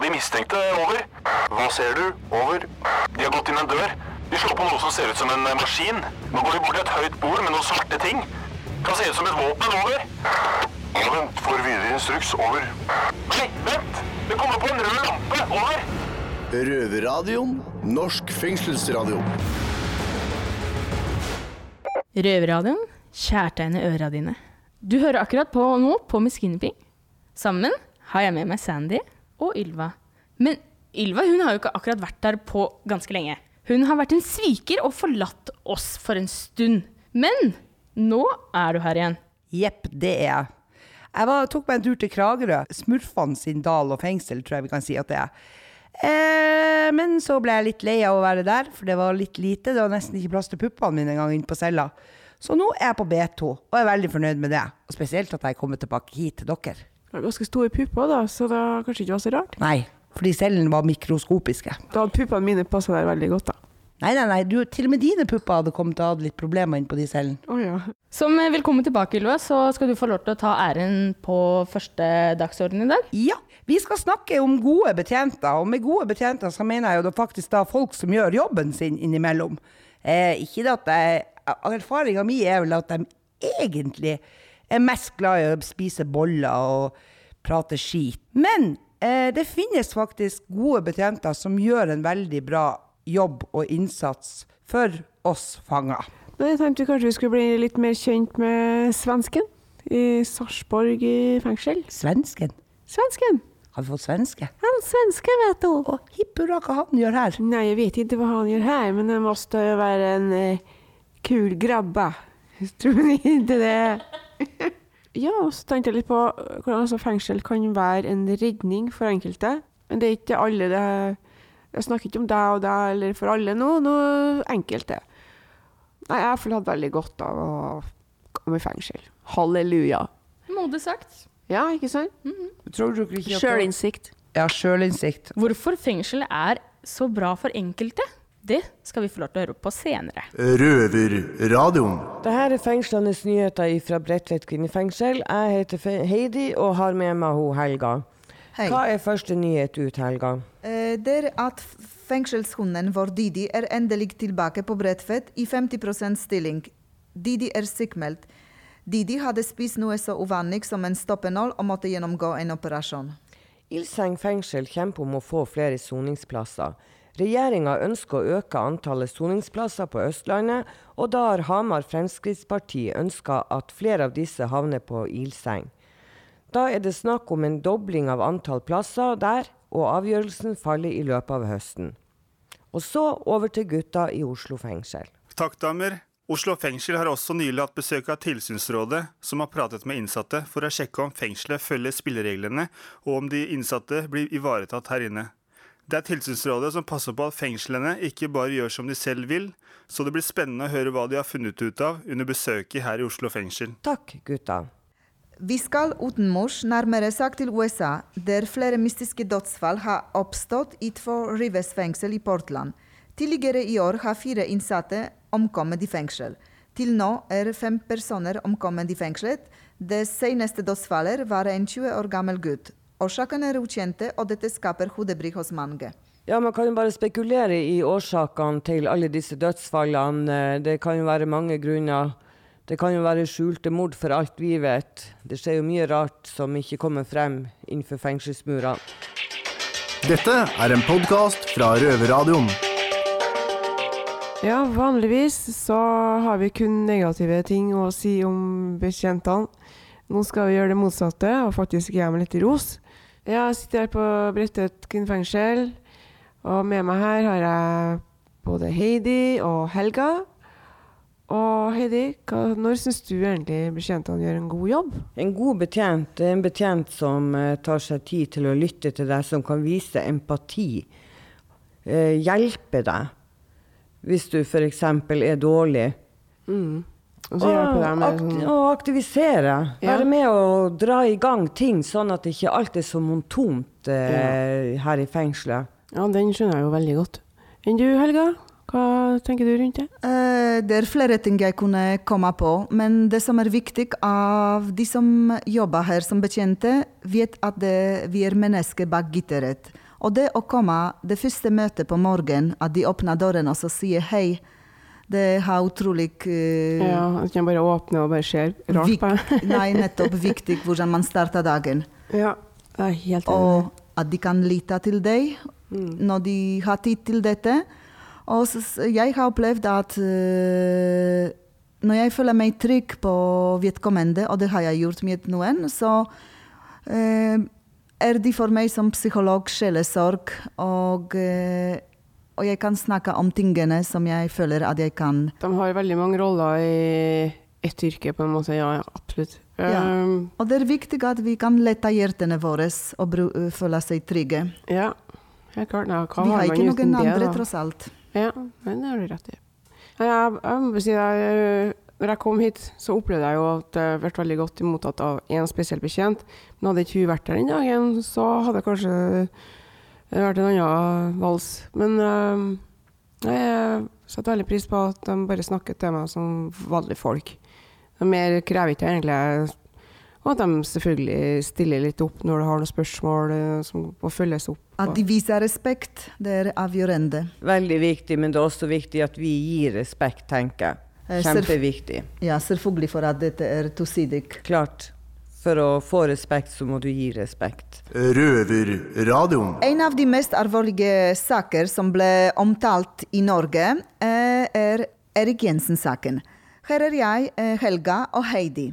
på de mistenkte. Over. Hva ser du? Over. De har gått inn en dør. De slår på noe som ser ut som en maskin. Nå går de bort til et høyt bord med noen svarte ting. Kan se ut som et våpen. Over. Ja, vent. Får videre instruks. Over. Nei, vent! Det kommer på en rød lampe. Over. Røverradioen. Norsk fengselsradio. Røverradioen kjærtegner øra dine. Du hører akkurat på nå på Miss Skinnyping. Sammen har jeg med meg Sandy og Ylva. Men Ylva hun har jo ikke akkurat vært der på ganske lenge. Hun har vært en sviker og forlatt oss for en stund. Men nå er du her igjen. Jepp, det er jeg. Jeg var, tok meg en tur til Kragerø. Smurfene sin dal og fengsel, tror jeg vi kan si at det er. Eh, men så ble jeg litt lei av å være der, for det var litt lite. Det var nesten ikke plass til puppene mine engang inne på cella. Så nå er jeg på B2, og er veldig fornøyd med det. Og spesielt at jeg er kommet tilbake hit til dere. Var ganske store pupper, da, så det kanskje ikke var så rart. Nei, fordi cellene var mikroskopiske. Da hadde puppene mine passa der veldig godt, da. Nei, nei, nei, du, til og med dine pupper hadde kommet til å ha litt problemer innpå de cellene. Oh, ja. Som eh, velkommen tilbake, Ylva, så skal du få lov til å ta æren på første dagsorden i dag. Ja, vi skal snakke om gode betjenter, og med gode betjenter så mener jeg jo da faktisk da folk som gjør jobben sin innimellom. Eh, ikke det at jeg Erfaringa mi er vel at de egentlig er mest glad i å spise boller og prate skit. Men eh, det finnes faktisk gode betjenter som gjør en veldig bra jobb og innsats for oss fanger. Jeg tenkte kanskje vi skulle bli litt mer kjent med svensken i Sarpsborg fengsel. Svensken? Svensken? Har vi fått svenske? Han svenske, vet du. Og hipp hurra, hva han gjør her? Nei, jeg vet ikke hva han gjør her, men det måtte jo være en eh, kul grabba. Tror ni ikke det? ja, og så tenkte jeg litt på hvordan altså, fengsel kan være en redning for enkelte. Men det er ikke alle det Jeg snakker ikke om deg og deg, eller for alle nå, noe enkelte. Nei, jeg har hatt veldig godt av å komme i fengsel. Halleluja. Modig sagt. Ja, ikke sant? Tror du ikke Sjølinnsikt. Ja, sjølinnsikt. Hvorfor fengsel er så bra for enkelte, det skal vi få lov til å høre på senere. Røverradioen. Dette er fengslenes nyheter fra Bredtvet kvinnefengsel. Jeg heter Heidi og har med meg ho Helga. Hei. Hva er første nyhet ut, Helga? Eh, Det er at fengselshunden vår Didi er endelig tilbake på Bredtvet i 50% stilling. Didi er sykmeldt. Didi hadde spist noe så uvanlig som en stoppenål og måtte gjennomgå en operasjon. Ilseng fengsel kjemper om å få flere soningsplasser. Regjeringa ønsker å øke antallet soningsplasser på Østlandet, og da har Hamar Fremskrittsparti ønska at flere av disse havner på Ilseng. Da er det snakk om en dobling av antall plasser der, og avgjørelsen faller i løpet av høsten. Og så over til gutta i Oslo fengsel. Takk, damer. Oslo fengsel har også nylig hatt besøk av Tilsynsrådet, som har pratet med innsatte for å sjekke om fengselet følger spillereglene, og om de innsatte blir ivaretatt her inne. Det er Tilsynsrådet som passer på at fengslene ikke bare gjør som de selv vil, så det blir spennende å høre hva de har funnet ut av under besøket her i Oslo fengsel. Takk, gutta. Vi skal utenmors, nærmere sagt til USA, der flere mystiske dødsfall har oppstått i två Rives fengsel i Portland. Tidligere i år har fire innsatte omkommet i fengsel. Til nå er fem personer omkommet i fengselet. Det seneste dødsfallet var en 20 år gammel gutt. Årsaken er ukjente, og dette skaper hodebry hos mange. Ja, Man kan jo bare spekulere i årsakene til alle disse dødsfallene. Det kan jo være mange grunner. Det kan jo være skjulte mord for alt vi vet. Det skjer jo mye rart som ikke kommer frem innenfor fengselsmurene. Dette er en podkast fra Røverradioen. Ja, vanligvis så har vi kun negative ting å si om bekjentene. Nå skal vi gjøre det motsatte og faktisk gi dem litt ros. Jeg sitter her på Bredtvet kvinnefengsel, og med meg her har jeg både Heidi og Helga. Og Heidi, hva, når syns du egentlig betjentene gjør en god jobb? En god betjent er en betjent som eh, tar seg tid til å lytte til deg, som kan vise empati. eh, hjelpe deg hvis du f.eks. er dårlig. Mm. Og sånn og aktivisere. Ja. Være med å dra i gang ting, sånn at ikke alt er så montomt eh, her i fengselet. Ja, den skjønner jeg jo veldig godt. Enn du, Helga? Hva tenker du rundt det? Uh, Det er flere ting jeg kunne komme på, men det som er viktig av de som jobber her som betjente, vet at det, vi er mennesker bak gitteret. Og det å komme, det første møtet på morgenen, at de åpner døren og så sier hei, det har utrolig uh, Ja, At man bare åpner og bare ser rart på det. Nei, nettopp viktig hvordan man starter dagen. Ja, jeg er helt enig. Og at de kan lite til deg når de har tid til dette. Og så, jeg har opplevd at uh, når jeg føler meg trygg på vedkommende, og det har jeg gjort med noen, så uh, er de for meg som psykolog sjelesorg, og, eh, og jeg kan snakke om tingene som jeg føler at jeg kan De har veldig mange roller i ett yrke, på en måte. Ja, ja absolutt. Ja. Um, Og det er viktig at vi kan lette hjertene våre og føle seg trygge. ja. helt klart. Ja, Vi har ikke noen andre, det, tross alt. Ja, men det har du rett i. Ja, Jeg, jeg jeg- når jeg kom hit, så opplevde jeg jo at jeg ble veldig godt mottatt av en spesiell bekjent. Men hadde ikke hun vært der den dagen, så hadde det hadde vært en annen vals. Men uh, jeg setter veldig pris på at de bare snakker til meg som vanlige folk. Mer krever ikke egentlig. Og at de selvfølgelig stiller litt opp når du har noen spørsmål eh, som må følges opp. At de viser respekt, det er avgjørende. Veldig viktig, men det er også viktig at vi gir respekt, tenker Eh, jeg. Kjempeviktig. Ja, selvfølgelig for at dette er tosidig. Klart. For å få respekt, så må du gi respekt. Røverradioen. En av de mest alvorlige saker som ble omtalt i Norge, eh, er Erik Jensen-saken. Her er jeg, eh, Helga og Heidi.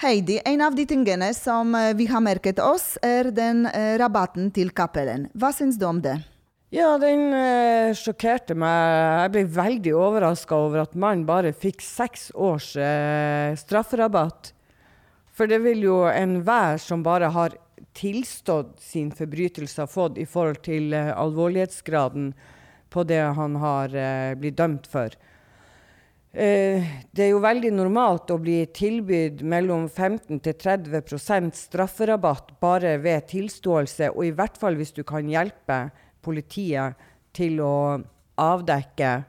Heidi, en av de tingene som eh, vi har merket oss, er den rabatten til Cappelen. Hva syns du om det? Ja, den eh, sjokkerte meg. Jeg ble veldig overraska over at mannen bare fikk seks års eh, strafferabatt. For det vil jo enhver som bare har tilstått sin forbrytelse, har fått i forhold til uh, alvorlighetsgraden på det han har uh, blitt dømt for. Uh, det er jo veldig normalt å bli tilbudt mellom 15 til 30% strafferabatt bare ved tilståelse, og i hvert fall hvis du kan hjelpe politiet til å avdekke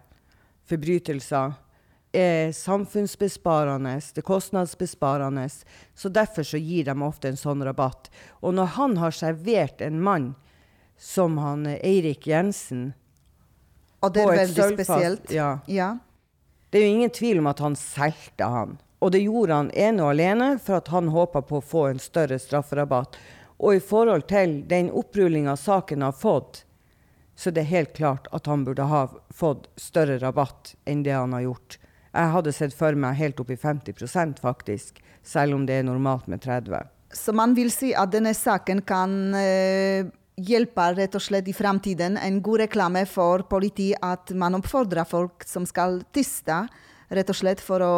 forbrytelser. Er samfunnsbesparende, det er kostnadsbesparende. Så derfor så gir de ofte en sånn rabatt. Og når han har servert en mann som han eh, Eirik Jensen Og det er veldig sølvfast, spesielt. Ja. Ja. Det er jo ingen tvil om at han solgte han. Og det gjorde han ene og alene for at han håpa på å få en større strafferabatt. Og i forhold til den opprullinga saken har fått, så det er helt klart at han burde ha fått større rabatt enn det han har gjort. Jeg hadde sett for meg helt opp i 50% faktisk, selv om det er normalt med 30 Så man vil si at denne saken kan eh, hjelpe rett og slett i fremtiden. En god reklame for politiet at man oppfordrer folk som skal teste, rett og slett for å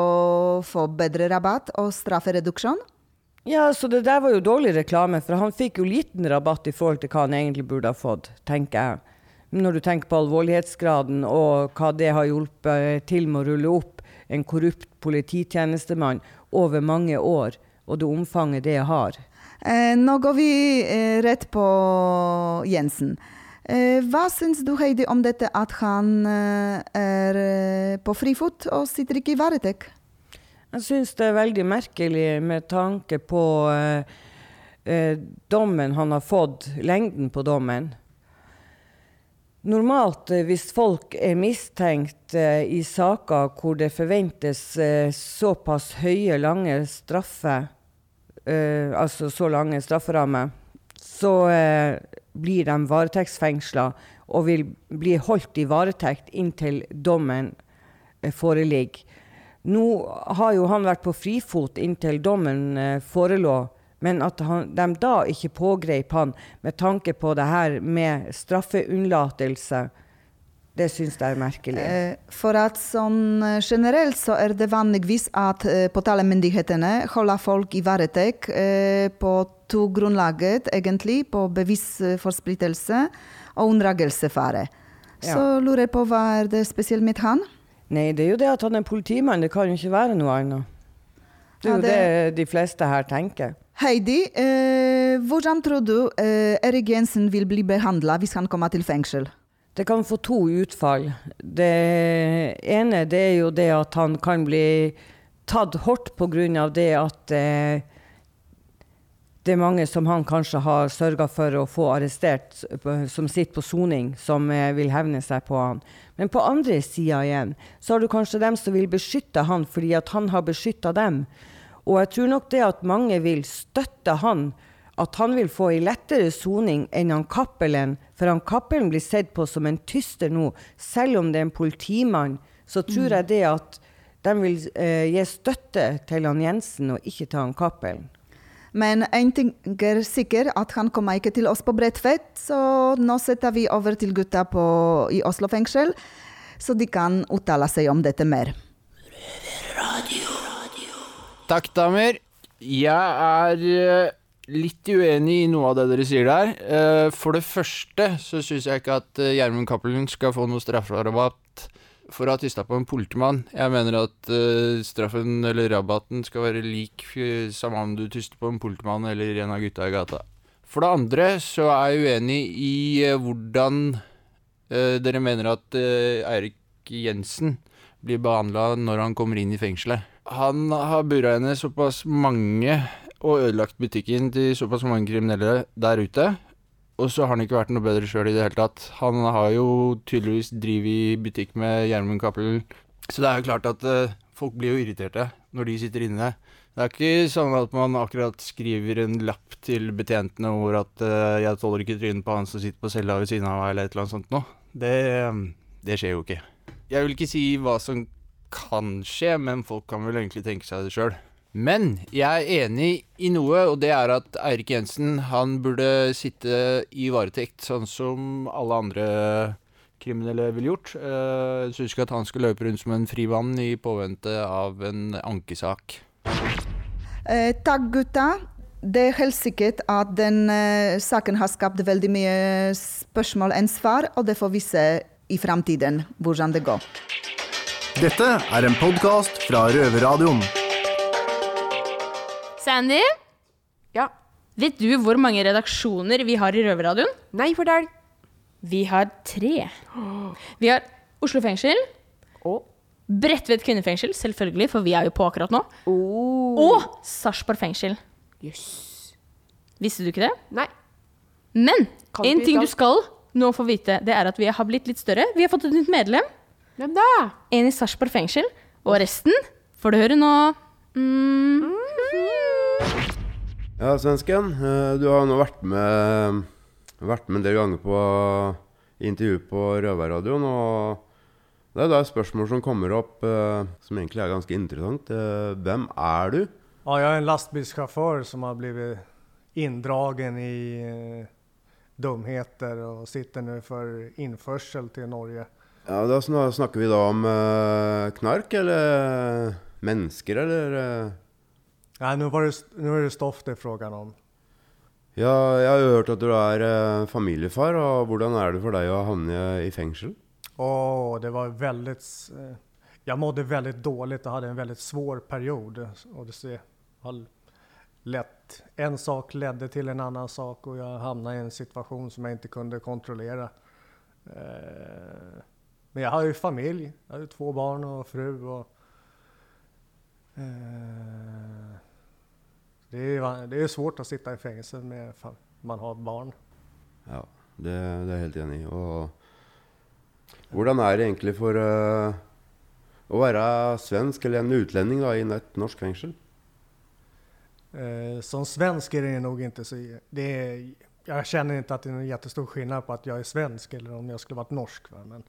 få bedre rabatt og straffereduksjon. Ja, så det der var jo dårlig reklame, for han fikk jo liten rabatt i forhold til hva han egentlig burde ha fått, tenker jeg. Når du tenker på alvorlighetsgraden og hva det har hjulpet til med å rulle opp en korrupt polititjenestemann over mange år, og det omfanget det har. Eh, nå går vi eh, rett på Jensen. Eh, hva syns du, Heidi, om dette at han eh, er eh, på frifot og sitter ikke i varetekt? Jeg syns det er veldig merkelig med tanke på eh, dommen han har fått, lengden på dommen. Normalt eh, hvis folk er mistenkt eh, i saker hvor det forventes eh, såpass høye, lange straffer, altså så lange strafferammer, så blir de varetektsfengsla og vil bli holdt i varetekt inntil dommen foreligger. Nå har jo han vært på frifot inntil dommen forelå, men at han, de da ikke pågrep han med tanke på det her med straffeunnlatelse, det syns jeg er merkelig. Eh, For at sånn eh, generelt så er det vanligvis at eh, påtalemyndighetene holder folk i varetekt på to grunnlaget, egentlig. På bevisforsplittelse og unndragelsesfare. Ja. Så lurer jeg på hva er det spesielt med han? Nei, det er jo det at han er politimann, det kan jo ikke være noe annet. Det er Ja, jo det de fleste her tenker. Heidi, eh, hvordan tror du eh, Erik Jensen vil bli behandla hvis han kommer til fengsel? Det kan få to utfall. Det ene det er jo det at han kan bli tatt hardt pga. det at eh, det er mange som han kanskje har sørga for å få arrestert, som sitter på soning, som eh, vil hevne seg på han. Men på andre sida igjen, så har du kanskje dem som vil beskytte han fordi at han har beskytta dem. Og jeg tror nok det at mange vil støtte han, at han vil få ei lettere soning enn han Cappelen. For han Cappelen blir sett på som en tyster nå, selv om det er en politimann. Så tror jeg det at de vil eh, gi støtte til han Jensen, og ikke til han Cappelen. Men én ting er sikkert, at han kommer ikke til oss på Bredtvet, så nå setter vi over til gutta på, i Oslo fengsel, så de kan uttale seg om dette mer. Takk, damer. Jeg er eh, litt uenig i noe av det dere sier der. Eh, For det første så syns jeg ikke at eh, Gjermund Cappelen skal få noe strafferabatt for å ha tysta på en politimann. Jeg mener at straffen eller rabatten skal være lik samme om du tyster på en politimann eller en av gutta i gata. For det andre så er jeg uenig i hvordan dere mener at Eirik Jensen blir behandla når han kommer inn i fengselet. Han har bura inne såpass mange og ødelagt butikken til såpass mange kriminelle der ute. Og så har han ikke vært noe bedre sjøl i det hele tatt. Han har jo tydeligvis drevet butikk med Gjermund Cappelen. Så det er jo klart at uh, folk blir jo irriterte når de sitter inne. Det er ikke sånn at man akkurat skriver en lapp til betjentene hvor at uh, 'jeg tåler ikke trynet på han som sitter på cella ved siden av meg', eller et eller annet sånt noe. Det, eh, det skjer jo ikke. Jeg vil ikke si hva som kan skje, men folk kan vel egentlig tenke seg det sjøl. Men jeg er enig i noe, og det er at Eirik Jensen han burde sitte i varetekt, sånn som alle andre kriminelle ville gjort. Eh, Jeg syns ikke at han skal løpe rundt som en frivann i påvente av en ankesak. Eh, takk, gutta. Det er helt sikkert at den eh, saken har skapt veldig mye spørsmål enn svar, og det får vi se i framtiden hvordan det går. Dette er en podkast fra Røverradioen. Sandy, Ja. vet du hvor mange redaksjoner vi har i Røverradioen? Nei, fortell. Vi har tre. Vi har Oslo fengsel. Og Bredtvet kvinnefengsel, selvfølgelig, for vi er jo på akkurat nå. Oh. Og Sarpsborg fengsel. Jøss. Visste du ikke det? Nei. Men Kan en du ting vite du skal nå få vite, det er at vi har blitt litt større. Vi har fått et nytt medlem. Hvem da? En i Sarpsborg fengsel. Og resten får du høre nå. Mm. Ja, svensken. eh, Du har nå vært med, vært med en del ganger på intervju på Røverradioen. Og det er da et spørsmål som kommer opp eh, som egentlig er ganske interessant. Eh, Hvem er du? Ja, jeg er en lastebilsjåfør som har blitt inndragen i dumheter og sitter nå for innførsel til Norge. Ja, Da snakker vi da om uh, knark, eller mennesker, eller uh... Nei, nå var det, det stoff det er frågan om. Ja, jeg har jo hørt at du er uh, familiefar, og hvordan er det for deg å havne i fengsel? Åh, det var veldig Jeg Jag mådde veldig dåligt og hadde en veldig svår periode. Og det ser, har lett, en sak ledde til en annen sak og jeg hamnade i en situasjon som jeg ikke kunne kontrollere. Eh, Men jag har ju familj, jag har jo två barn och fru. Och, eh, det, är, det är svårt att sitta i fängelse med man har barn. Ja, det, det er jeg helt enig i. Og hvordan er det egentlig for uh, å være svensk eller en utlending da, i et norsk fengsel? Uh, som svensk er det nog ikke så... Det er, Jeg kjenner ikke at det er noen stor skillnad på at jeg er svensk eller om jeg skulle vært norsk. Va? Men,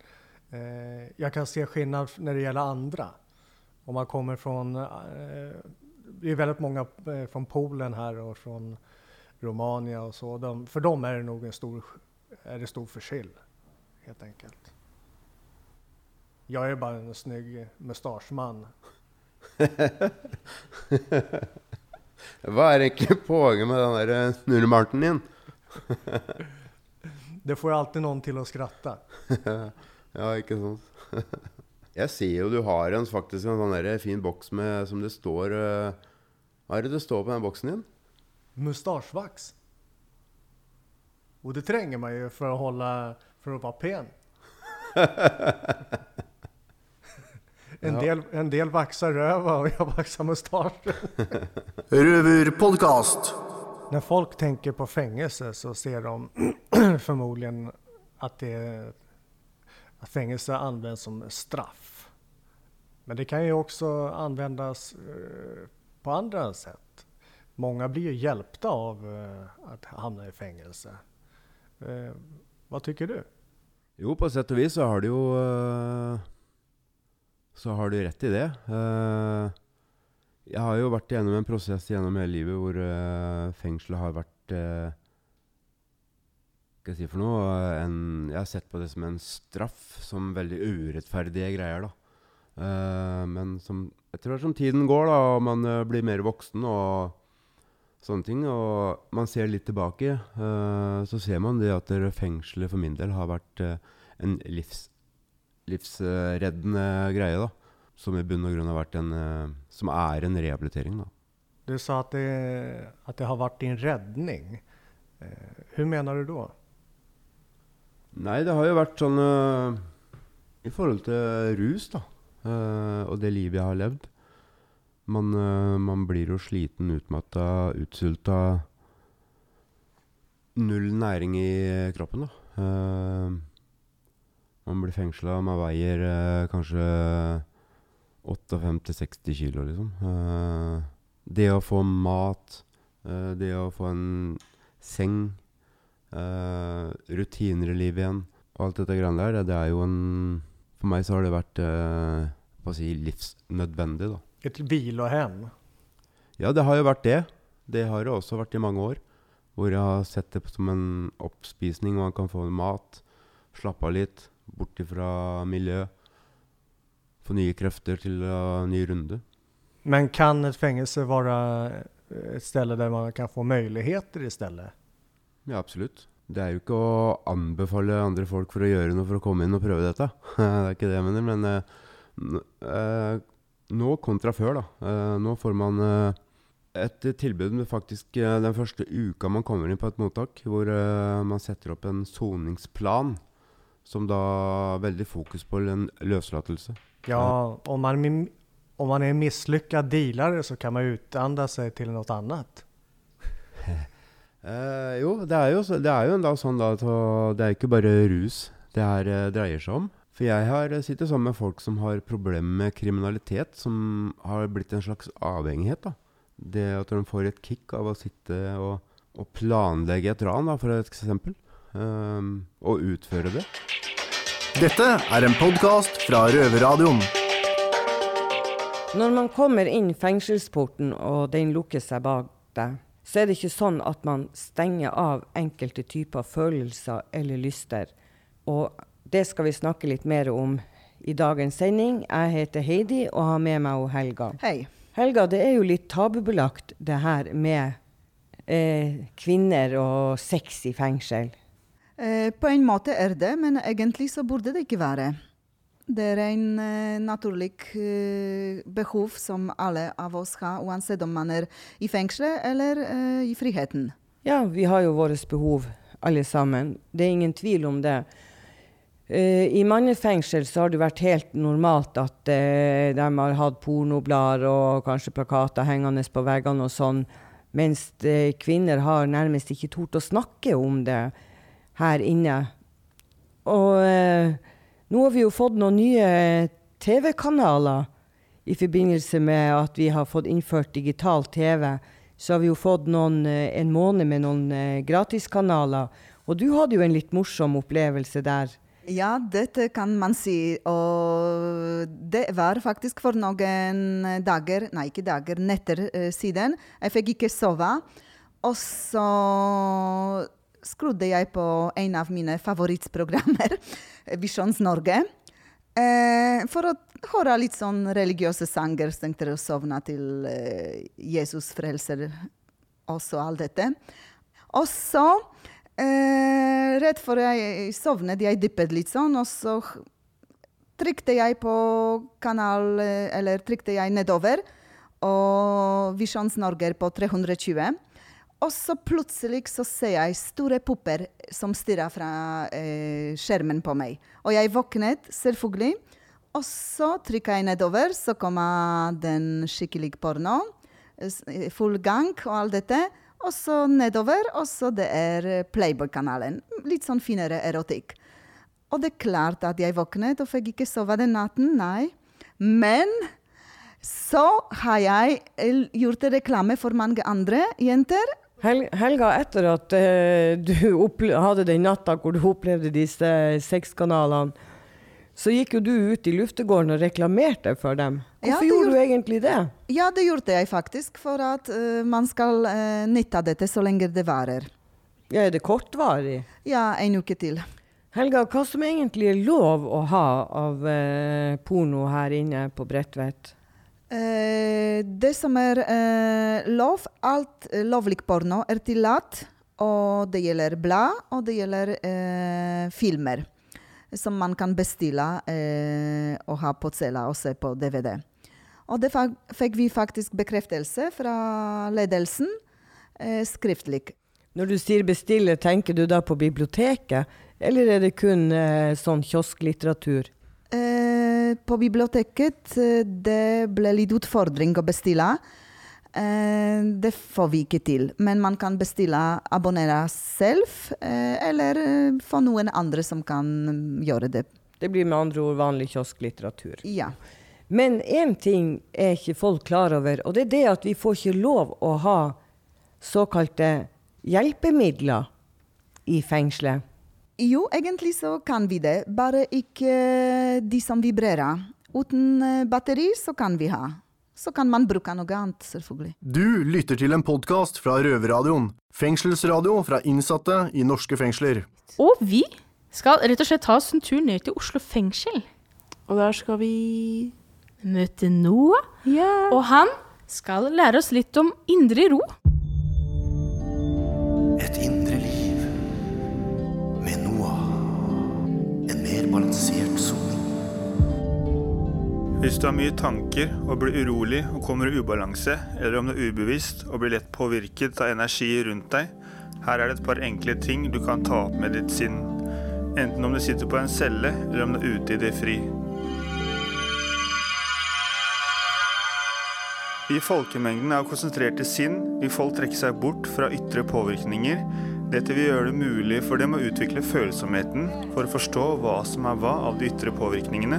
eh, jag kan se skillnad när det gäller andra. Om man kommer från... Eh, det är väldigt många eh, från Polen här och från Romania och så. De, för dem är det nog en stor, är det stor förskill, helt enkelt. Jag är bara en snygg mustaschman. Hva er egentlig poenget med den der eh, snurremarten din? Det får alltid någon till att skratta. ja, ikke sant? Jeg ser jo du har en, faktisk en sånn fin boks med, som det står eh, Hva er det det står på den boksen din? Mustasjevaks. Og det trenger man jo for å, holde, for å være pen. en, Ja. del, en del vaxar røva, og jeg vaxar mustasjen. Røverpodkast. När folk tenker på fengsel, så ser de formodentlig at det, att fängelse används som straff. Men det kan ju också användas eh, på andra sätt. Många blir ju hjälpta av eh, att hamna i fängelse. Eh, vad tycker du? Jo, på sett og vis så har du jo eh, Så har du rett i det. Eh, jeg har jo vært gjennom en prosess gjennom hele livet hvor fengselet har vært skal jeg si for noe? En, jeg har sett på det som en straff, som veldig urettferdige greier, da. Uh, men som, etter hvert som tiden går, da, og man uh, blir mer voksen og sånne ting, og man ser litt tilbake, uh, så ser man det at fengselet for min del har vært en livs, livsreddende greie. da. Som i bunn og grunn har vært en Som er en rehabilitering, da. Du sa at det, at det har vært din redning. Hvordan mener du da? Nei, det har jo vært sånn I forhold til rus, da. Uh, og det livet jeg har levd. Man, uh, man blir jo sliten, utmatta, utsulta. Null næring i kroppen, da. Uh, man blir fengsla, man veier kanskje 58-60 kilo, liksom. det å få mat, det å få en seng, rutiner i livet igjen, og alt dette greiene der, det er jo en for meg så har det vært eh, hva si, livsnødvendig. da. Et hvilehem? Ja, det har jo vært det. Det har det også vært i mange år. Hvor jeg har sett det som en oppspisning, hvor man kan få mat, slappe av litt, bort fra miljø. Få nye krefter til uh, ny runde. Men kan et fengsel være et sted der man kan få muligheter i stedet? Ja, absolutt. Det er jo ikke å anbefale andre folk for å gjøre noe for å komme inn og prøve dette. det er ikke det jeg mener. Men uh, nå kontra før, da. Uh, nå får man uh, et tilbud med faktisk den første uka man kommer inn på et mottak, hvor man setter opp en soningsplan som da har veldig fokus på en løslatelse. Ja, om man, om man er mislykket dealer, så kan man utdanne seg til noe annet. Eh, jo, det er jo, det er jo da sånn da at det er ikke bare rus det her eh, dreier seg om. For jeg har eh, sittet sammen med folk som har problemer med kriminalitet, som har blitt en slags avhengighet. da. Det at de får et kick av å sitte og, og planlegge et ran, da, for et eksempel. Um, og utføre det. Dette er en podkast fra Røverradioen. Når man kommer inn fengselsporten, og den lukker seg bak deg, så er det ikke sånn at man stenger av enkelte typer følelser eller lyster. Og det skal vi snakke litt mer om i dagens sending. Jeg heter Heidi og har med meg Helga. Hei. Helga, det er jo litt tabubelagt det her med eh, kvinner og sex i fengsel. Eh, på en måte er det, men egentlig så burde det ikke være. Det er en naturlig uh, behov som alle av oss har, uansett om man er i fengselet eller uh, i friheten. Ja, vi har jo våre behov, alle sammen. Det er ingen tvil om det. I mannefengsel så har det vært helt normalt at de har hatt pornoblader og kanskje plakater hengende på veggene og sånn, mens kvinner har nærmest ikke tort å snakke om det her inne. Og nå har vi jo fått noen nye TV-kanaler i forbindelse med at vi har fått innført digital TV. Så har vi jo fått noen, eh, en måned med noen eh, gratiskanaler. Og du hadde jo en litt morsom opplevelse der. Ja, dette kan man si. Og det var faktisk for noen dager, nei ikke dager, netter uh, siden. Jeg fikk ikke sove. Og så skrudde jeg på en av mine favorittprogrammer, Visjons Norge. Eh, for å høre litt sånn religiøse sanger, sovne til eh, Jesus frelser oss og alt dette. Og så, eh, rett før jeg sovnet, jeg dyppet litt kanal, eller trykte jeg nedover, og Visjons Norge på 320. Og så plutselig så ser jeg store pupper som stirrer fra eh, skjermen på meg. Og jeg våknet, selvfølgelig. Og så trykker jeg nedover, så kommer den skikkelig porno. Full gang og alt dette. og så nedover, og så det er eh, Playboy-kanalen. Litt sånn finere erotikk. Og det er klart at jeg våknet og fikk ikke sove den natten, nei. Men så har jeg eh, gjort reklame for mange andre jenter. Hel Helga, etter at eh, du hadde den natta hvor du opplevde disse sexkanalene, så gikk jo du ut i luftegården og reklamerte for dem. Hvorfor ja, gjorde gjorde- du egentlig det? Ja, det gjorde jeg faktisk, for at uh, man skal uh, nytte dette så lenge det varer. Ja, er det kortvarig? Ja, en uke til. Helga, hva som egentlig er lov å ha av uh, porno her inne på Bredtvet? Eh, det som er eh, lov, alt eh, lovlig porno er tillatt. Og det gjelder blad, og det gjelder filmer. Som man kan bestille eh, og ha på cella og se på DVD. Og det fikk vi faktisk bekreftelse fra ledelsen eh, skriftlig. Når du sier bestille, tenker du da på biblioteket, eller er det kun eh, sånn kiosklitteratur? Eh, på biblioteket det ble litt utfordring å bestille. Det får vi ikke til. Men man kan bestille, abonnere selv, eh, eller eh, få noen andre som kan gjøre det. Det blir med andre ord vanlig kiosklitteratur. Ja. Men én ting er ikke folk klar over, og det er det at vi får ikke lov å ha såkalte hjelpemidler i fengselet. Jo, egentlig så kan vi det, bare ikke de som vibrerer. Uten eh, batteri så kan vi ha. Så kan man bruke noe annet, selvfølgelig. Du lytter til en podkast fra Røverradioen. Fengselsradio fra innsatte i norske fengsler. Og vi skal rett og slett ta oss en tur ned til Oslo fengsel. Og der skal vi Møte Noah. Og han skal lære oss litt om indre ro. Et indre mer balansert soning. Hvis du har mye tanker og blir urolig og kommer i ubalanse, eller om du er ubevisst og blir lett påvirket av energi rundt deg, her er det et par enkle ting du kan ta opp med ditt sinn. Enten om du sitter på en celle, eller om du er ute i det fri. I folkemengden av konsentrerte sinn vil folk trekke seg bort fra ytre påvirkninger. Dette vil gjøre det mulig for dem å utvikle følsomheten for å forstå hva som er hva av de ytre påvirkningene.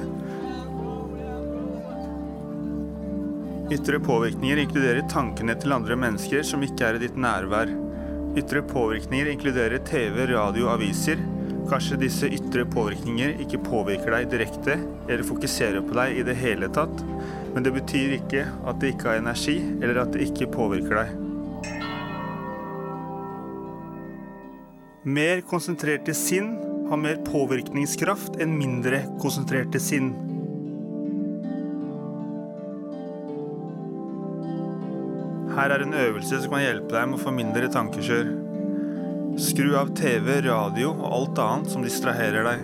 Ytre påvirkninger inkluderer tankene til andre mennesker som ikke er i ditt nærvær. Ytre påvirkninger inkluderer TV, radio, aviser. Kanskje disse ytre påvirkninger ikke påvirker deg direkte eller fokuserer på deg i det hele tatt, men det betyr ikke at det ikke har energi, eller at det ikke påvirker deg. Mer konsentrerte sinn har mer påvirkningskraft enn mindre konsentrerte sinn. Her er en øvelse som kan hjelpe deg med å få mindre tankekjør. Skru av TV, radio og alt annet som distraherer deg.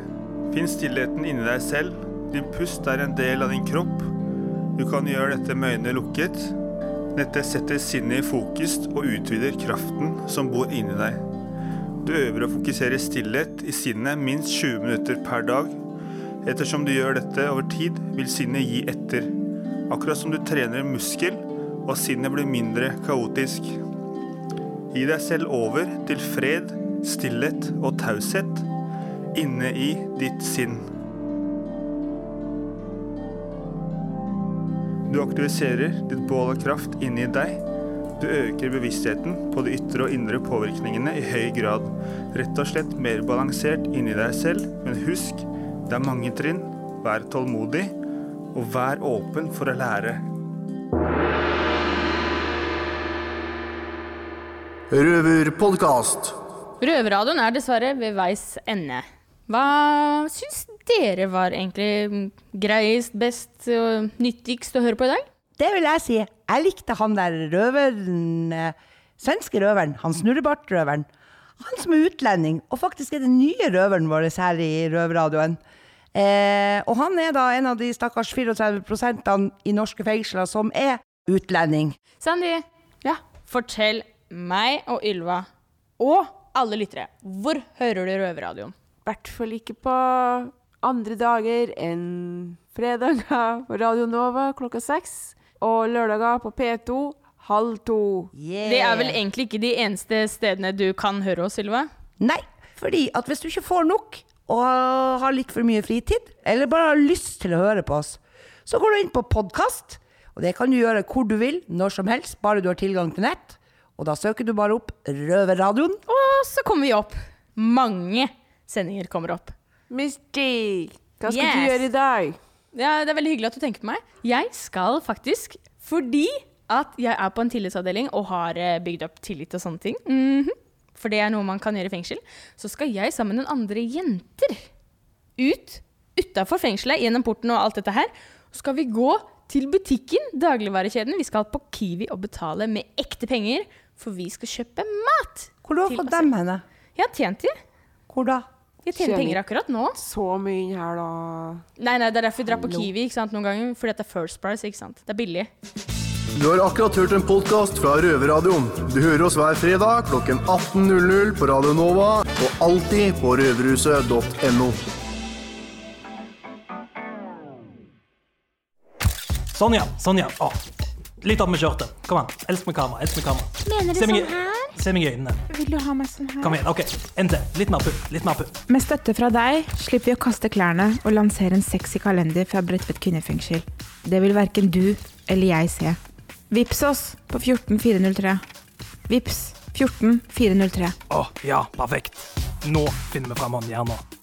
Finn stillheten inni deg selv. Din pust er en del av din kropp. Du kan gjøre dette med øynene lukket. Dette setter sinnet i fokus og utvider kraften som bor inni deg. Du øver å fokusere stillhet i sinnet minst 20 minutter per dag. Ettersom du gjør dette over tid, vil sinnet gi etter. Akkurat som du trener en muskel, og sinnet blir mindre kaotisk. Gi deg selv over til fred, stillhet og taushet inne i ditt sinn. Du aktiviserer ditt bål av kraft inni deg. Du øker bevisstheten på de ytre og indre påvirkningene i høy grad. Rett og slett mer balansert inni deg selv, men husk, det er mange trinn. Vær tålmodig, og vær åpen for å lære. Røverpodkast. Røverradioen er dessverre ved veis ende. Hva syns dere var egentlig greiest, best og nyttigst å høre på i dag? Det vil jeg si. Jeg likte han der røveren, eh, svenske røveren, han snurrebartrøveren. Han som er utlending, og faktisk er den nye røveren vår her i Røverradioen. Eh, og han er da en av de stakkars 34% i norske fengsler som er utlending. Sandy, ja. fortell meg og Ylva og alle lyttere, hvor hører du Røverradioen? I hvert fall ikke på andre dager enn fredager på Radio Nova klokka seks. Og lørdager på P2 halv to. Det er vel egentlig ikke de eneste stedene du kan høre oss, Ylva? Nei, fordi at hvis du ikke får nok, og har litt for mye fritid, eller bare har lyst til å høre på oss, så går du inn på podkast. Og det kan du gjøre hvor du vil, når som helst, bare du har tilgang til nett. Og da søker du bare opp Røverradioen. Og så kommer vi opp. Mange sendinger kommer opp. Misty, hva skal Yes. du gjøre i dag? Ja, det er veldig hyggelig at du tenker på meg. Jeg skal faktisk, fordi at jeg er på en tillitsavdeling og har eh, bygd opp tillit og sånne ting, mhm, for det er noe man kan gjøre i fengsel, så skal jeg sammen med noen andre jenter ut utafor fengselet, gjennom porten og alt dette her. Så skal vi gå til butikken, dagligvarekjeden. Vi skal på Kiwi og betale med ekte penger, for vi skal kjøpe mat. Hvor har du fått dem henne? Jeg har tjent de. Hvor da? Jeg tjener penger akkurat nå. Så mye inn her, da. Nei, nei, det er derfor vi drar på Kiwi ikke sant, noen ganger. Fordi det er First Price, ikke sant. Det er billig. Du har akkurat hørt en podkast fra Røverradioen. Du hører oss hver fredag klokken 18.00 på Radio Nova og alltid på røverhuset.no. Sånn ja, sånn ja. Å, litt opp med skjørtet. Kom an. Elsk med kamera. elsk med kamera. Mener du Se meg sånn her? Se meg i øynene. Vil du ha meg sånn her? Kom igjen. ok. En til. Litt mer pupp. Litt mer pupp. Med støtte fra deg slipper vi å kaste klærne og lansere en sexy kalender fra Bredtvet kvinnefengsel. Det vil verken du eller jeg se. Vips oss på 14403. Vips 14403. Å, ja, perfekt. Nå finner vi fram håndjernet.